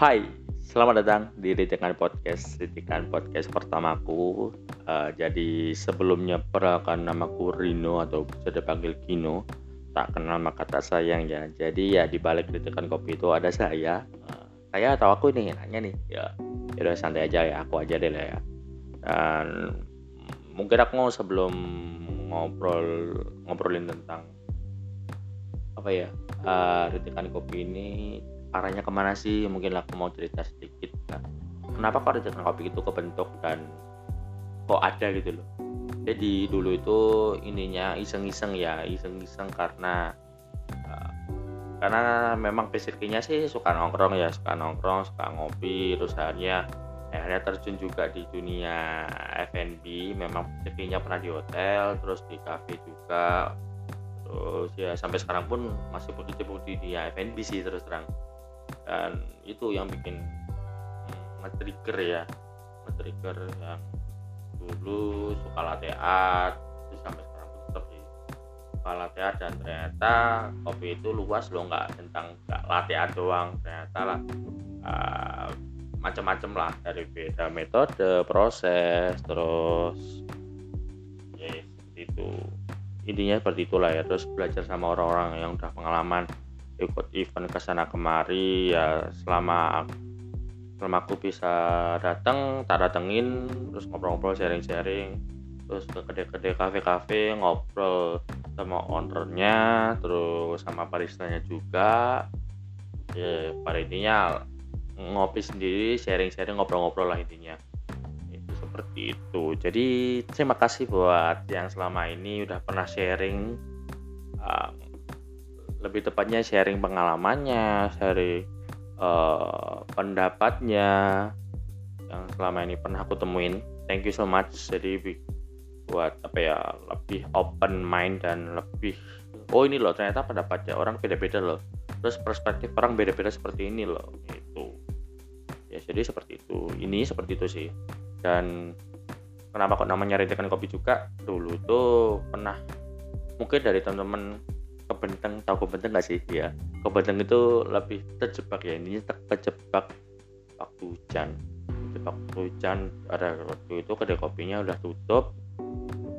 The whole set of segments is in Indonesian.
Hai, selamat datang di Ritikan Podcast, Ritikan Podcast pertamaku. Uh, jadi sebelumnya perkenalkan namaku Rino atau bisa dipanggil Kino. Tak kenal maka tak sayang ya. Jadi ya di balik Ritikan Kopi itu ada saya. Uh, saya atau aku ini nanya nih. Ya, ya udah santai aja ya, aku aja deh lah ya. Dan mungkin aku sebelum ngobrol ngobrolin tentang apa ya uh, Ritikan Kopi ini arahnya ke mana sih? Mungkin aku mau cerita sedikit kan kenapa kok rencana kopi itu kebentuk dan kok ada gitu loh? Jadi dulu itu ininya iseng-iseng ya iseng-iseng karena uh, karena memang basicnya sih suka nongkrong ya suka nongkrong suka ngopi terus akhirnya akhirnya terjun juga di dunia F&B memang basicnya pernah di hotel terus di cafe juga. Terus ya sampai sekarang pun masih berkecimpung di dunia F&B sih terus terang dan itu yang bikin hmm, nge-trigger ya nge-trigger yang dulu suka latte art itu sampai sekarang pun tetap sih. Suka latte art dan ternyata kopi itu luas loh nggak tentang nggak latte art doang ternyata lah uh, macam-macam lah dari beda metode proses terus ya itu. Intinya seperti itulah ya terus belajar sama orang-orang yang udah pengalaman ikut event ke sana kemari ya selama selama aku bisa datang tak datengin terus ngobrol-ngobrol sharing-sharing. Terus ke kede-kede kafe-kafe ngobrol sama ownernya terus sama baristanya juga. Ya pada intinya ngopi sendiri sharing-sharing ngobrol-ngobrol lah intinya. Itu seperti itu. Jadi terima kasih buat yang selama ini udah pernah sharing uh, lebih tepatnya sharing pengalamannya, sharing uh, pendapatnya yang selama ini pernah aku temuin. Thank you so much. Jadi buat apa ya lebih open mind dan lebih oh ini loh ternyata pendapatnya orang beda-beda loh. Terus perspektif orang beda-beda seperti ini loh. Itu ya jadi seperti itu. Ini seperti itu sih. Dan kenapa kok namanya rintikan kopi juga dulu tuh pernah mungkin dari teman-teman kebenteng tahu kebenteng nggak sih? Ya kebenteng itu lebih terjebak ya ini terjebak waktu hujan. Terjebak waktu hujan ada waktu itu kedai kopinya udah tutup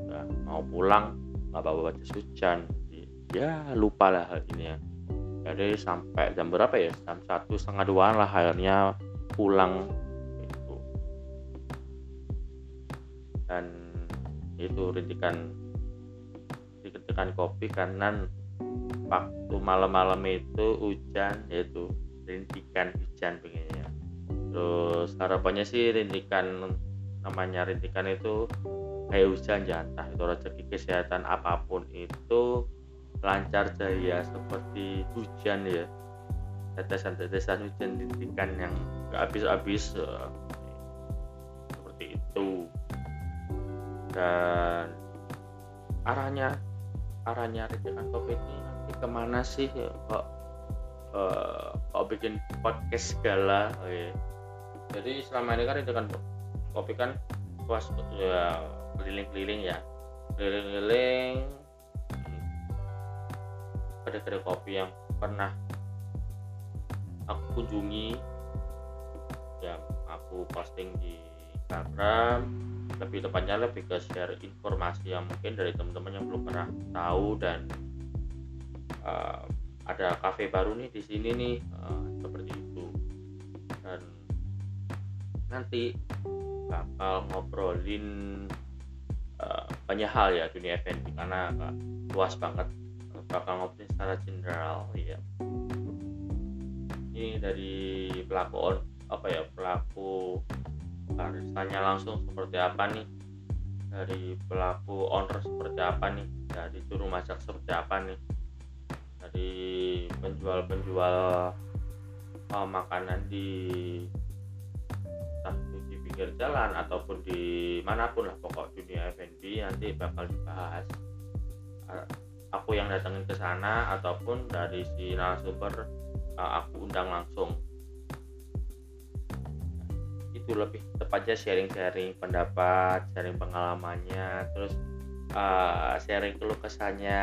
udah mau pulang nggak bawa jas hujan. Ya lupa lah hal ini ya jadi sampai jam berapa ya? Jam satu setengah dua lah akhirnya pulang itu dan itu rintikan rintikan kopi kanan waktu malam-malam itu hujan yaitu rintikan hujan begini ya terus harapannya sih rintikan namanya rintikan itu kayak hujan ya entah itu rezeki kesehatan apa pun itu lancar jaya seperti hujan ya. Tetesan-tetesan hujan rintikan yang gak habis-habis uh, seperti itu. Dan arahnya arahnya rintikan covid ini ke mana sih kok uh, kok bikin podcast segala iya. jadi selama ini kan itu kan kopi kan puas ya keliling-keliling ya keliling-keliling kedai-kedai kopi yang pernah aku kunjungi yang aku posting di Instagram lebih tepatnya lebih ke share informasi yang mungkin dari teman-teman yang belum pernah tahu dan uh, ada cafe baru nih di sini nih uh, seperti itu. Dan nanti bakal ngobrolin uh, banyak hal ya dunia F&B karena uh, luas banget bakal ngobrolin secara general ya ini dari pelaku on apa ya pelaku baristanya langsung seperti apa nih? Dari pelaku owner seperti apa nih? Dari juru masak seperti apa nih? Dari penjual-penjual uh, makanan di entah di pinggir jalan ataupun di mana pun lah pokok dunia F&B nanti bakal dibahas. Uh, aku yang datangin ke sana ataupun dari si narasumber uh, aku undang langsung itu lebih tepatnya sharing-sharing pendapat sharing pengalamannya terus uh, sharing keluh kesahnya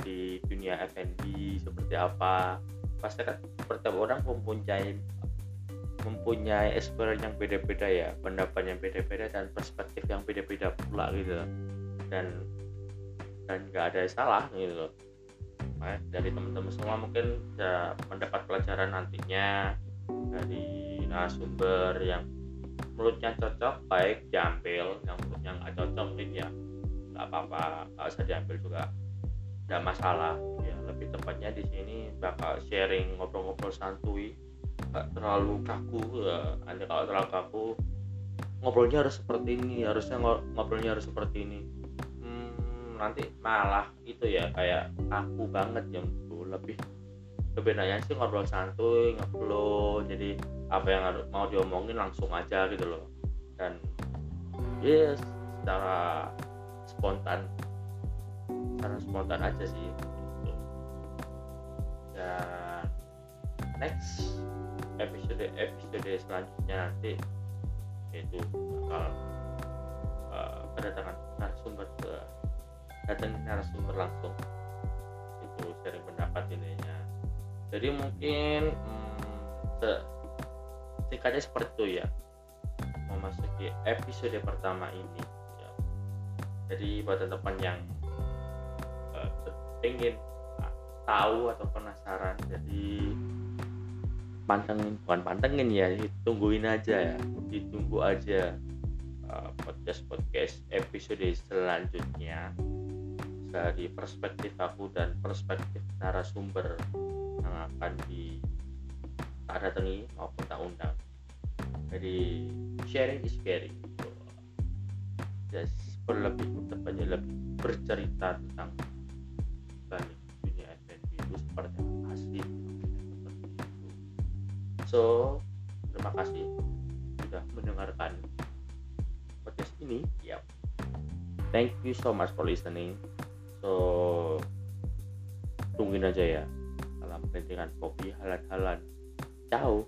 di dunia F&B seperti apa. Pasti kan setiap orang mempunyai mempunyai experience yang beda-beda ya pendapat yang beda-beda dan perspektif yang beda-beda pula gitu. Dan dan nggak ada yang salah gitu loh. Nah, dari teman-teman semua mungkin bisa mendapat pelajaran nantinya dari narasumber yang menurutnya cocok baik diambil yang menurutnya nggak cocok mungkin ya nggak apa-apa nggak usah diambil juga. Nggak masalah ya. Lebih tepatnya di sini bakal sharing ngobrol-ngobrol santuy nggak terlalu kaku ya. Anda kalau terlalu kaku ngobrolnya harus seperti ini harusnya ngobrolnya harus seperti ini. Hmm, nanti malah itu ya kayak kaku banget yang lebih kebenarannya sih ngobrol santuy ngeflow. Jadi apa yang mau diomongin langsung aja gitu loh. Dan ya yes, secara spontan. Secara spontan aja sih. Gitu. dan next episode episode selanjutnya nanti itu bakal uh, kedatangan narasumber ke datang narasumber langsung. Itu sharing pendapat ininya jadi mungkin hmm, singkatnya seperti itu ya. Memasuki episode pertama ini ya. jadi buat teman-teman yang uh, ingin tahu atau penasaran jadi pantengin bukan pantengin ya tungguin aja ya. Ditunggu aja uh, podcast podcast episode selanjutnya. Dari perspektif aku dan perspektif narasumber yang akan di tak datangi maupun tak undang. Jadi sharing is caring. Just berlebih tepatnya lebih bercerita tentang balik dunia F&B itu seperti asli so terima kasih sudah mendengarkan podcast ini. Yep. thank you so much for listening. So tungguin aja ya dalam pentingan kopi halan-halan ciao